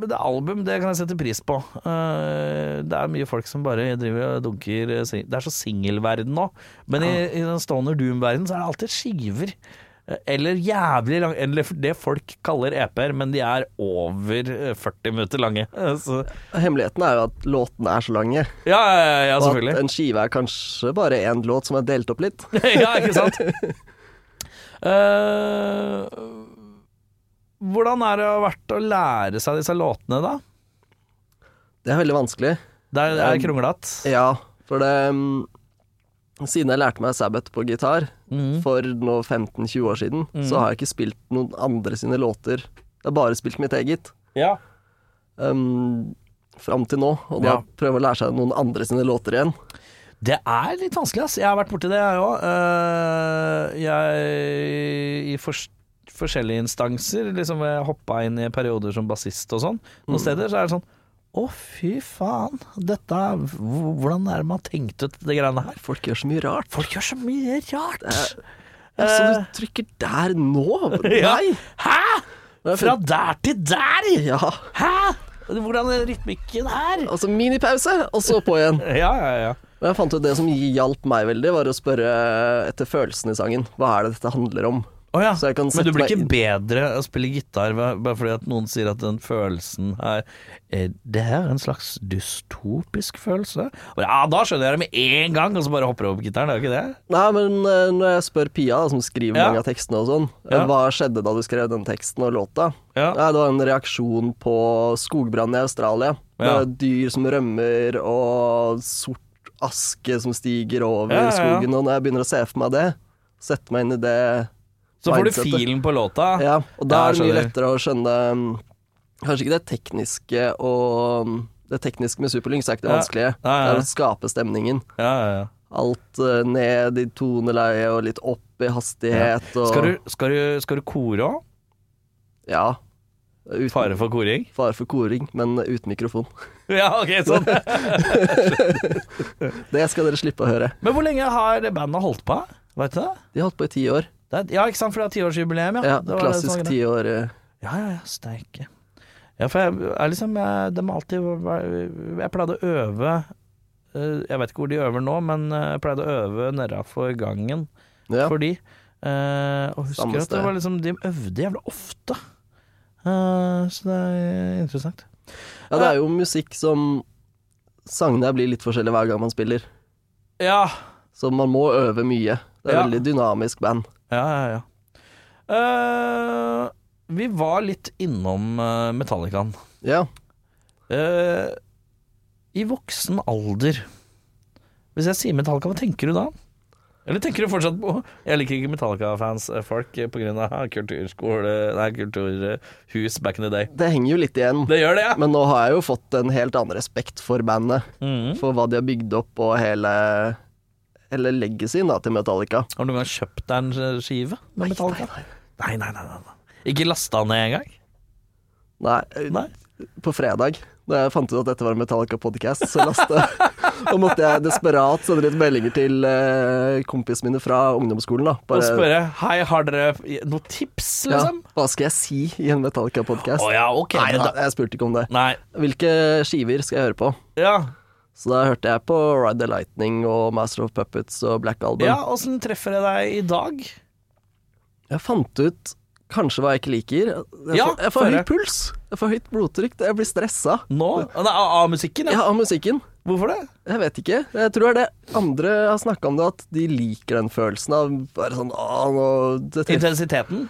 Men det album, det kan jeg sette pris på. Uh, det er mye folk som bare driver og dunker Det er så singelverden nå. Men i, i den Stoner doom-verdenen så er det alltid skiver. Eh, Eller jævlig lang Eller det folk kaller EP-er, men de er over eh, 40 minutter lange. Eh, Så, Hemmeligheten er jo at låtene er så lange. ja, ja, ja, ja, Og at selvfølgelig. en skive er kanskje bare én låt som er delt opp litt. ja, ikke sant? uh, hvordan er det vært å lære seg disse låtene, da? Det er veldig vanskelig. Det er, det er kronglete. Ja, for det mm, Siden jeg lærte meg Sabbath på gitar Mm. for nå 15-20 år siden, så har jeg ikke spilt noen andre sine låter. Jeg har bare spilt mitt eget. Ja. Um, Fram til nå. Og da Ja. prøve å lære seg noen andre sine låter igjen. Det er litt vanskelig, ass. Jeg har vært borti det, jeg òg. jeg I fors forskjellige instanser, liksom jeg hoppa inn i perioder som bassist og sånn. Noen steder så er det sånn Å, fy faen. Dette Hvordan er det man har tenkt ut det greiene her? Folk gjør så mye rart. Folk gjør så mye rart. Ja, så du trykker der nå? Ja. Nei! Hæ?! Fra der til der! Ja. Hæ?! Hvordan er rytmikken her? Altså minipause, og så på igjen. Ja, ja, ja. Men jeg fant ut Det som hjalp meg veldig, var å spørre etter følelsen i sangen. Hva er det dette handler om? Å ja. Men du blir ikke bedre å spille gitar bare fordi at noen sier at den følelsen her eh, Det her er en slags dystopisk følelse? Ja, da skjønner jeg det med en gang, og så bare hopper jeg over gitaren. Det er jo ikke det? Nei, men eh, når jeg spør Pia, som skriver Ja. mange av tekstene og sånn, eh, Ja. hva skjedde da du skrev den teksten og låta? Ja. Det var en reaksjon på skogbrannen i Australia. Med dyr som rømmer, og sort aske som stiger over skogen. Og når jeg begynner å se for meg det, sette meg inn i det Så får du filen på låta. Ja, og da er det mye lettere å skjønne mm, Kanskje ikke det tekniske og mm, Det tekniske med Superlynx er ikke det Ja. vanskelige. Ja, ja, ja. Det er å skape stemningen. Ja, ja, ja. Alt eh, ned i toneleie og litt opp i hastighet og Skal, du, skal, du, skal du kore òg? Ja. Uten, Fare for koring? fare for koring, men uten mikrofon. Ja, ok, sånn. Det skal dere slippe å høre. Men hvor lenge har bandet holdt på? Vet du det? De har holdt på i ti år. Det er, ja, ikke sant, for det er tiårsjubileum, ja. Ja, klassisk greia. ti år. eh, Ja, ja, ja, steike. Ja, for jeg er liksom jeg, De har alltid Jeg pleide å øve eh, Jeg vet ikke hvor de øver nå, men eh, jeg pleide å øve nedafor gangen Ja. for de. Og husker at det var liksom De øvde jævlig ofte. Så det er interessant. ja, det er jo musikk som Sangene blir litt forskjellige hver gang man spiller, Ja, så man må øve mye. Det er Ja. veldig dynamisk band. ja, ja. ja. Uh, vi var litt innom uh, Metallicaen. Ja. Uh, I voksen alder Hvis jeg sier Metallica, hva tenker du da? Eller tenker du fortsatt på Jeg liker ikke Metallica-fans, eh, folk, pga. på grunn av kulturskole Nei, kulturhus back in the day. Det henger jo litt igjen. Det gjør det, ja! Men nå har jeg jo fått en helt annen respekt for bandet. Mm. For hva de har bygd opp, og hele Hele legacyen da, til Metallica. Har du noen gang kjøpt deg en eh, skive med Metallica? nei, Nei, nei, nei. nei, nei. Ikke lasta ned engang? Nei, Nei. på fredag, da jeg fant ut at dette var en Metallica-podkast, så lasta Og måtte jeg desperat sende litt meldinger til eh, kompisene mine fra ungdomsskolen. da Og spørre Hei, har dere noen tips, ja, liksom? Hva skal jeg si i en Metallica-podkast? Oh, ja, ok. Nei, da, da, jeg spurte ikke om det. nei. Hvilke skiver skal jeg høre på? Ja. Så da hørte jeg på Ride the Lightning og Master of Puppets og Black Album. ja, åssen treffer jeg deg i dag? Jeg fant ut kanskje hva jeg ikke liker. Jeg Ja, får, jeg får høy puls. Jeg får høyt blodtrykk. Jeg blir stressa. Nå? Nei, Av musikken, ja. Ja, av musikken. Hvorfor det? Jeg vet ikke. Jeg tror det er det andre har snakka om det, at de liker den følelsen av bare sånn å, det, Intensiteten?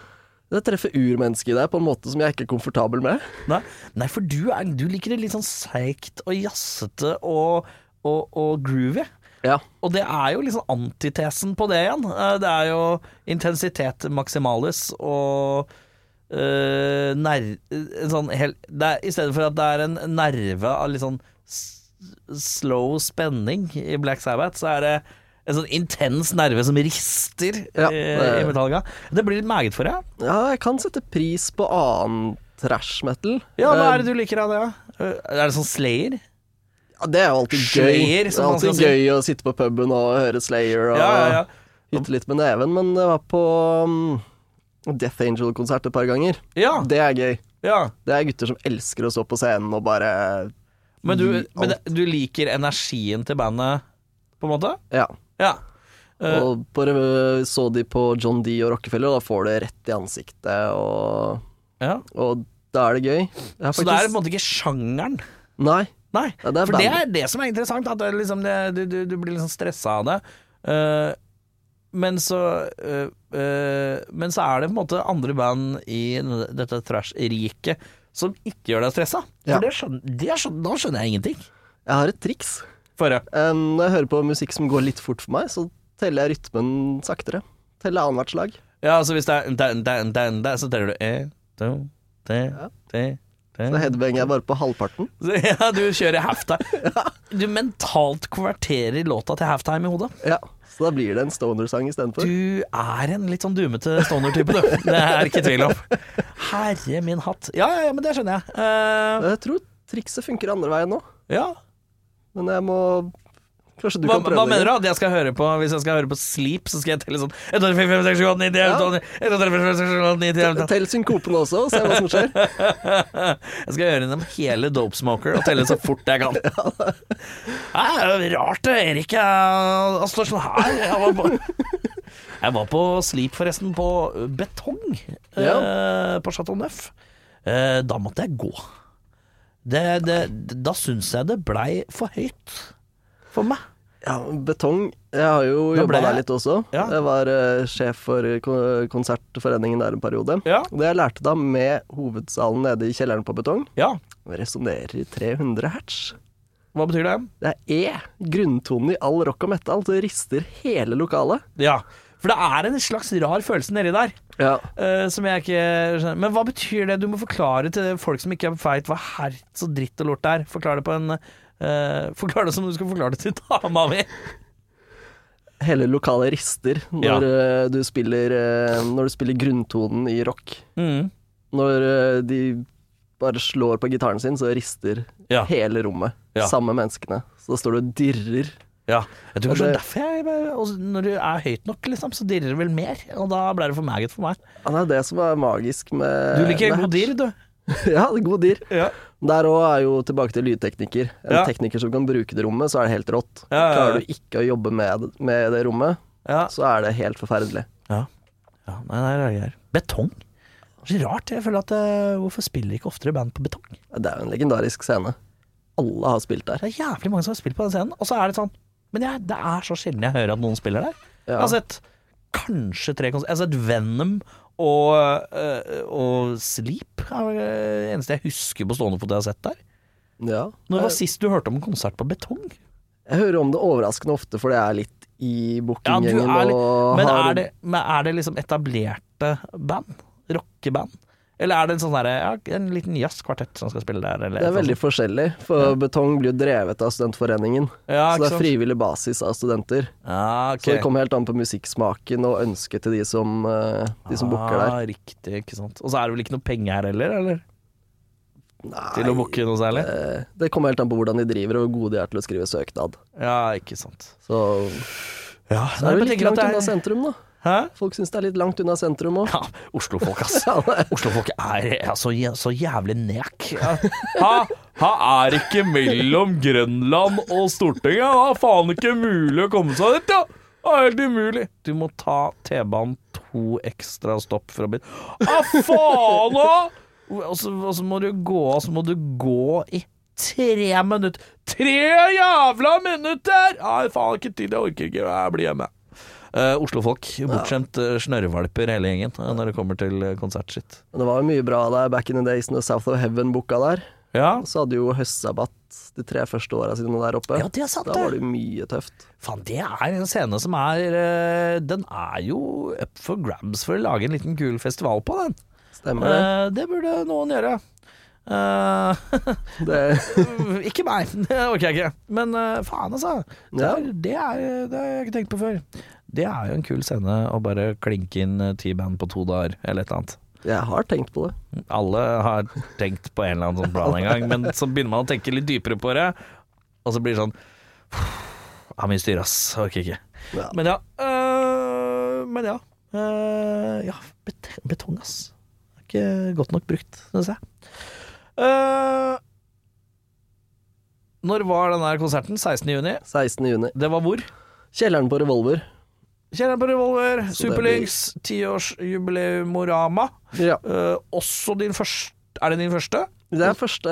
Det treffer urmennesket i deg på en måte som jeg ikke er komfortabel med. Nei, Nei for du, er, du liker det litt sånn seigt og jazzete og, og, og groovy. Ja. Og det er jo liksom antitesen på det igjen. Eh, Det er jo intensitet maximalis og øh, sånn hel, det er, I stedet for at det er en nerve av litt sånn slow spenning i Black Sabbath, så er det en sånn intens nerve som rister Ja, eh, det- i Metallica. Det blir litt meget for deg. ja, jeg kan sette pris på annen trash metal. Ja, hva Eh, er det du liker av det? Eh, Er det sånn Slayer? Ja, det er jo alltid gøy. Slayer, Det er alltid si. gøy å sitte på puben og høre Slayer og Ja, hytte litt med neven, men det var på um, Death Angel-konsert et par ganger. Ja, Det er gøy. ja. Det er gutter som elsker å stå på scenen og bare Men, du, men du liker energien til bandet, på en måte? Ja. Ja. Uh, Og på, så de på John D og Rockefeller, og da får det rett i ansiktet, og, ja. og da er det gøy. Det er faktisk... Så det er på en måte ikke sjangeren? Nei. Nei, Ja, det for det er det som er interessant. At det liksom det, du, du, du blir liksom stressa av det. Uh, men så eh, eh, Men så er det på en måte andre band i dette trash-riket som ikke gjør deg stressa. Ja. For det skjønner, det skjønner, da skjønner jeg ingenting. Jeg har et triks. Eh, Når jeg hører på musikk som går litt fort for meg, så teller jeg rytmen saktere. Teller annethvert slag. Ja, altså hvis det er den, den, den, den, så teller du én, to, tre, tre. Så headbanger jeg bare på halvparten. Ja, du kjører halftime. Du mentalt konverterer låta til halftime i hodet. Ja, Så da blir det en stoner-sang istedenfor. Du er en litt sånn dumete stoner-type, du. Det er ikke tvil om. Herre min hatt. Ja, ja, ja, men det skjønner jeg. Uh... Jeg tror trikset funker andre veien nå, ja. Men jeg må Kanskje du Hva, kan prøve hva det mener du at jeg skal høre på hvis jeg skal høre på Sleep? Så skal jeg telle sånn 1, 2, 3, 4, 5, 6, 7, 8, 9, 10, 11, 12, 1, 2, 3, 4, 5, 6, 7, 8, 9, 10, 11, 12. Tell synkopen også, og se hva som skjer. Jeg skal gjøre gjennom hele Dope Smoker og telle så fort jeg kan. Det er rart det, Erik. Han står sånn her. Jeg var på, jeg var på Sleep, forresten, på Betong eh, på Chateau Neuf. Eh, da måtte jeg gå. Det, det, da syns jeg det blei for høyt for meg. Ja, Betong Jeg har jo jobba der litt også. Ja. Jeg var uh, sjef for konsertforeningen der en periode. Ja. Det jeg lærte da med hovedsalen nede i kjelleren på Betong, Ja, resonnerer i 300 hertz. hva betyr det? Det er E, grunntonen i all rock og metal, det rister hele lokalet. Ja, for det er en slags rar følelse nedi der. Ja. Uh, som jeg ikke skjønner. Men hva betyr det? Du må forklare til folk som ikke veit hva herts og dritt og lort er. Forklar det på en uh, Forklar det som du skal forklare det til dama mi. Hele lokalet rister når, ja. du spiller, eh, når du spiller grunntonen i rock. Mm. Når eh, de bare slår på gitaren sin, så rister Ja. hele rommet. Ja. Samme menneskene. Så da står du og dirrer. Ja. Jeg tror kanskje det- derfor jeg og Når du er høyt nok, liksom, så dirrer det vel mer. Og da ble det for meget for meg. Ja, det er det som er magisk med Du liker med god dirr, du. ja, er god dirr. Ja. Der òg er jo tilbake til lydtekniker. En Ja. tekniker som kan bruke det rommet, så er det helt rått. Ja. Klarer du ikke å jobbe med, med det rommet, Ja. så er det helt forferdelig. ja. ja nei, nei, det er greier. Betong? Så rart. Jeg føler at eh, Hvorfor spiller ikke oftere band på betong? Det er jo en legendarisk scene. Alle har spilt der. Det er jævlig mange som har spilt på den scenen, og så er det sånn Men jeg, det er så sjelden jeg hører at noen spiller der. Jeg har sett kanskje tre konserter Jeg har sett Venom og, øh, og Sleep. Det er det eneste jeg husker på stående fot jeg har sett der. Ja. Når var sist du hørte om en konsert på betong? Jeg hører om det overraskende ofte, for det er litt i Ja, bookinggjengen Ja, men, har det, men er det liksom etablerte band? Rockeband? Eller er det en sånn der, ja, en liten jazzkvartett som skal spille der? Eller Det er veldig forskjellig, for Betong blir jo drevet av studentforeningen. ja, så det er frivillig basis av studenter. Ja, okay. Så det kommer helt an på musikksmaken og ønsket til de som, eh, de som booker der. Ah, riktig, ikke sant. Og så er det vel ikke noe penger her heller, eller? Nei, Til å booke noe særlig? Det, det kommer helt an på hvordan de driver og hvor gode de er til å skrive søknad. Ja, ikke sant. Så, Ja, så er det vel litt langt unna sentrum, da. Hæ? Folk syns det er litt langt unna sentrum òg. Ja, Oslofolk, ass. Oslofolk er ja, så, så jævlig nek. Ja. Ha, ha, er ikke mellom Grønland og Stortinget? Ha, faen ikke mulig å komme seg dit, ja! Det er helt umulig. Du må ta T-banen to ekstra stopp fra byen. Ja, faen da! Og så, og så må du gå, av, så må du gå i tre minutter. Tre jævla minutter! Nei, faen ikke tid, jeg orker ikke, jeg blir hjemme. Uh, Oslofolk. Bortskjemt ja. snørrevalper hele gjengen uh, når det kommer til konsert sitt det var jo mye bra der back in the days når South of Heaven booka der. Ja. Så hadde jo høstsabbat de tre første åra sine der oppe. ja, det er sant, da var det. mye tøft. Faen, det er en scene som er Den er jo up for grabs for å lage en liten kul festival på den. Stemmer det. Uh, det burde noen gjøre. Uh, ikke meg, det orker jeg ikke. Men uh, faen, altså. Det, Ja. er, det, er, det har jeg ikke tenkt på før. Det er jo en kul scene å bare klinke inn uh, T-band på to dager, eller et eller annet. Jeg har tenkt på det. Alle har tenkt på en eller annen sånn plan en gang, men så begynner man å tenke litt dypere på det, og så blir det sånn Har mye styr, ass. Orker ikke. Ja. Men ja. øh, men ja. Øh, ja, bet betong, ass. Er Ikke godt nok brukt, syns jeg. Uh, når var den konserten? 16. juni. 16. juni. Det var hvor? Kjelleren på Revolver. Kjelleren på Revolver, Superlinks, tiårsjubileumorama. Ja. Uh, også din første Er det din første? Det er første,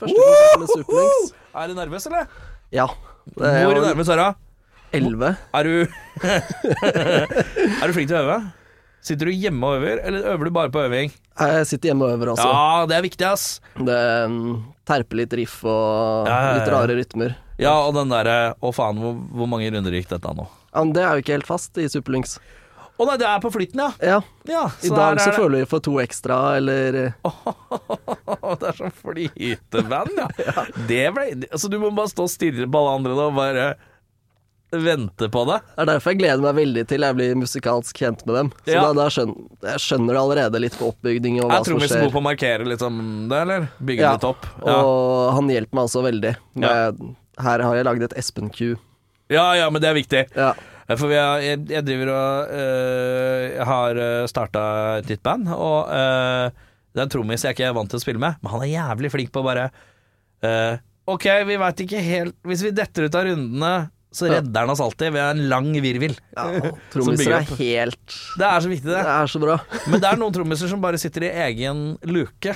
første konsert med Superlinks. Er du nervøs, eller? Ja. Det er Hvor jo nervøs er du? 11. Er du Er du flink til å øve? Sitter du hjemme og øver, eller øver du bare på øving? Jeg sitter hjemme og øver også. Ja, det er viktig, ass. Det um, terper litt riff og litt rare rytmer. Ja, og den derre Å, faen, hvor, hvor mange runder gikk dette nå? Ja, men det er jo ikke helt fast i Superlinks. Å nei, det er på flytten, ja. Ja, ja I dag så føler vi for to ekstra, eller Det er sånn flyteband, ja. Det ble Altså, du må bare stå og stirre på alle andre da, og bare vente på det. Det er derfor jeg gleder meg veldig til jeg blir musikalsk kjent med dem. Så Ja. da, da skjønner, jeg skjønner det allerede litt på oppbygning og hva Jeg tror vi skal skjer. på å markere litt om det, eller? Bygge Ja, litt opp. Ja. Og han hjelper meg også veldig. Med, Her har jeg lagd et Espen-Q. Ja, ja, men det er viktig. Ja. For vi har, jeg, jeg driver og øh, har starta et nytt band, og øh, det er en trommis jeg ikke er vant til å spille med, men han er jævlig flink på å bare øh, Ok, vi veit ikke helt Hvis vi detter ut av rundene, så redder han oss alltid ved en lang virvel. ja Trommiser er helt Det er så viktig, Det det. er så bra. Men det er noen trommiser som bare sitter i egen luke.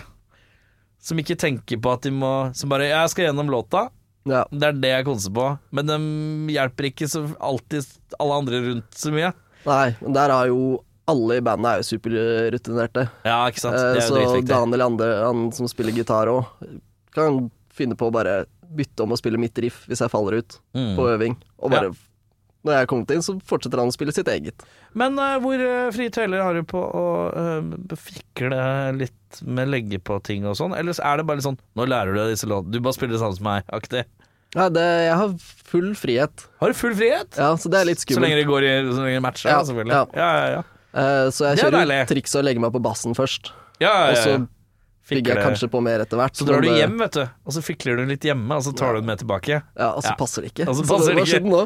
Som ikke tenker på at de må Som bare 'Jeg skal gjennom låta'. Ja. Det er det jeg konser på. Men de hjelper ikke så alltid alle andre rundt så mye. Nei, men der har jo alle i bandet er jo superrutinerte. Ja, ikke sant. Eh, Det er jo så. Daniel Ande, han som spiller gitar òg, kan finne på å bare bytte om å spille mitt riff hvis jeg faller ut Mm. på øving. Og bare Når jeg er kommet inn, så fortsetter han å spille sitt eget. Men uh, hvor uh, frie tøyler har du på å uh, fikle litt med legge på ting og sånn? Eller er det bare litt sånn 'nå lærer du deg disse låtene', du bare spiller det samme som meg-aktig? Ja, det, jeg har full frihet. Har du full frihet? Ja, så det er litt Så lenge det går i så lenge det matcher, Ja, selvfølgelig. ja. Ja, ja, ja. Uh, så jeg er kjører trikset å legge meg på bassen først. ja, ja, Og så ja. bygger jeg kanskje på mer etter hvert. Så drar du men hjem, vet du, og så fikler du litt hjemme, og så tar du den med tilbake. Ja, og så Ja. passer det ikke. Og så Så det det hva ikke. skjedde nå?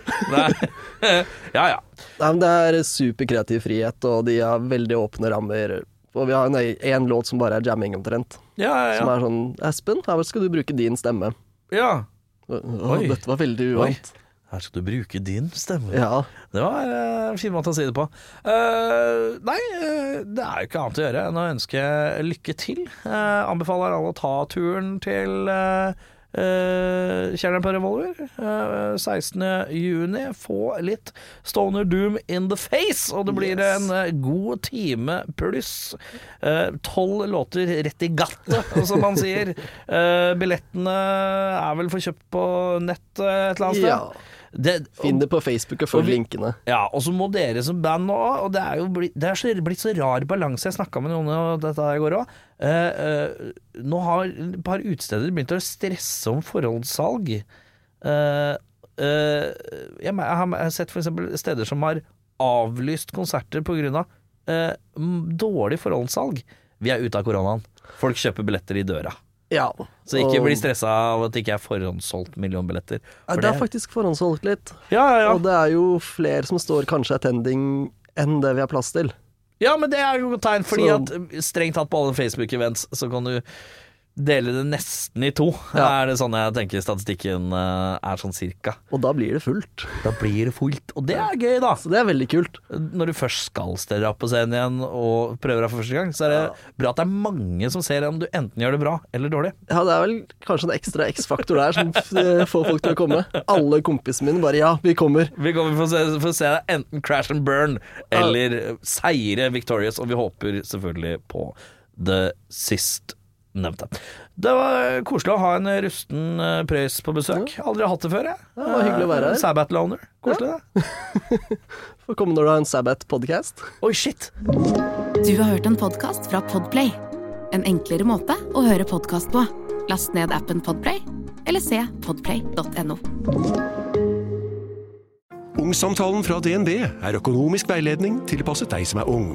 Ja, ja. Nei, men det er superkreativ frihet, og de har veldig åpne rammer. Og vi har en, en låt som bare er jamming omtrent. Ja, Som ja, er sånn Espen, her skal du bruke din stemme. ja. Å, dette var veldig uvant. Her skal du bruke din stemme. Ja. Det var eh, en fin måte å si det på. Uh, nei, eh, det er jo ikke annet å gjøre enn å ønske lykke til. Anbefaler alle å ta turen til Kjelleren på Revolver. Eh, 16. juni. Få litt Stoner Doom in the face, og det blir Yes. en god time pluss. Tolv låter rett i gattet, som man sier. Billettene er vel for kjøpt på nett et eller annet sted. ja. Det, Finn det på Facebook og følg linkene. ja, og så må dere som band nå Og det er jo blitt, det er så, blitt så rar balanse. Jeg snakka med noen om dette i går òg. nå har et par utesteder begynt å stresse om forholdssalg. Uh, jeg, har sett f.eks. steder som har avlyst konserter pga. Uh, dårlig forholdssalg. Vi er ute av koronaen. Folk kjøper billetter i døra. Ja. Så ikke bli stressa av at det ikke er forhåndssolgt millionbilletter. Ja, det er faktisk forhåndssolgt litt. ja, ja, ja. Og det er jo flere som står kanskje attending enn det vi har plass til. Ja, men det er jo et tegn, fordi Så- at strengt tatt på alle Facebook-events så kan du dele det nesten i to. Ja. Er det sånn jeg tenker statistikken uh, er sånn cirka. Og da blir det fullt. Da blir det fullt. Og det er gøy, da. Så det er veldig kult. Når du først skal stelle deg opp på scenen igjen og prøver deg for første gang, så er det bra at det er mange som ser om du enten gjør det bra eller dårlig. Ja, det er vel kanskje en ekstra X-faktor der som eh, får folk til å komme. Alle kompisene mine bare 'ja, vi kommer'. Vi kommer for å se, for å se deg enten crash and burn eller seire victorious, og vi håper selvfølgelig på det sist nevnte. Det var koselig å ha en rusten eh, prøys på besøk. Aldri hatt det før, jeg. Ja, det var hyggelig å være her. Sabbath Loner. Koselig, det. Får komme når du har en Sabbat-podkast. Oi, shit. Du har hørt en podkast fra Podplay. En enklere måte å høre podkast på. Last ned appen Podplay, eller se podplay.no. Ungsamtalen fra DNB er økonomisk veiledning tilpasset deg som er ung.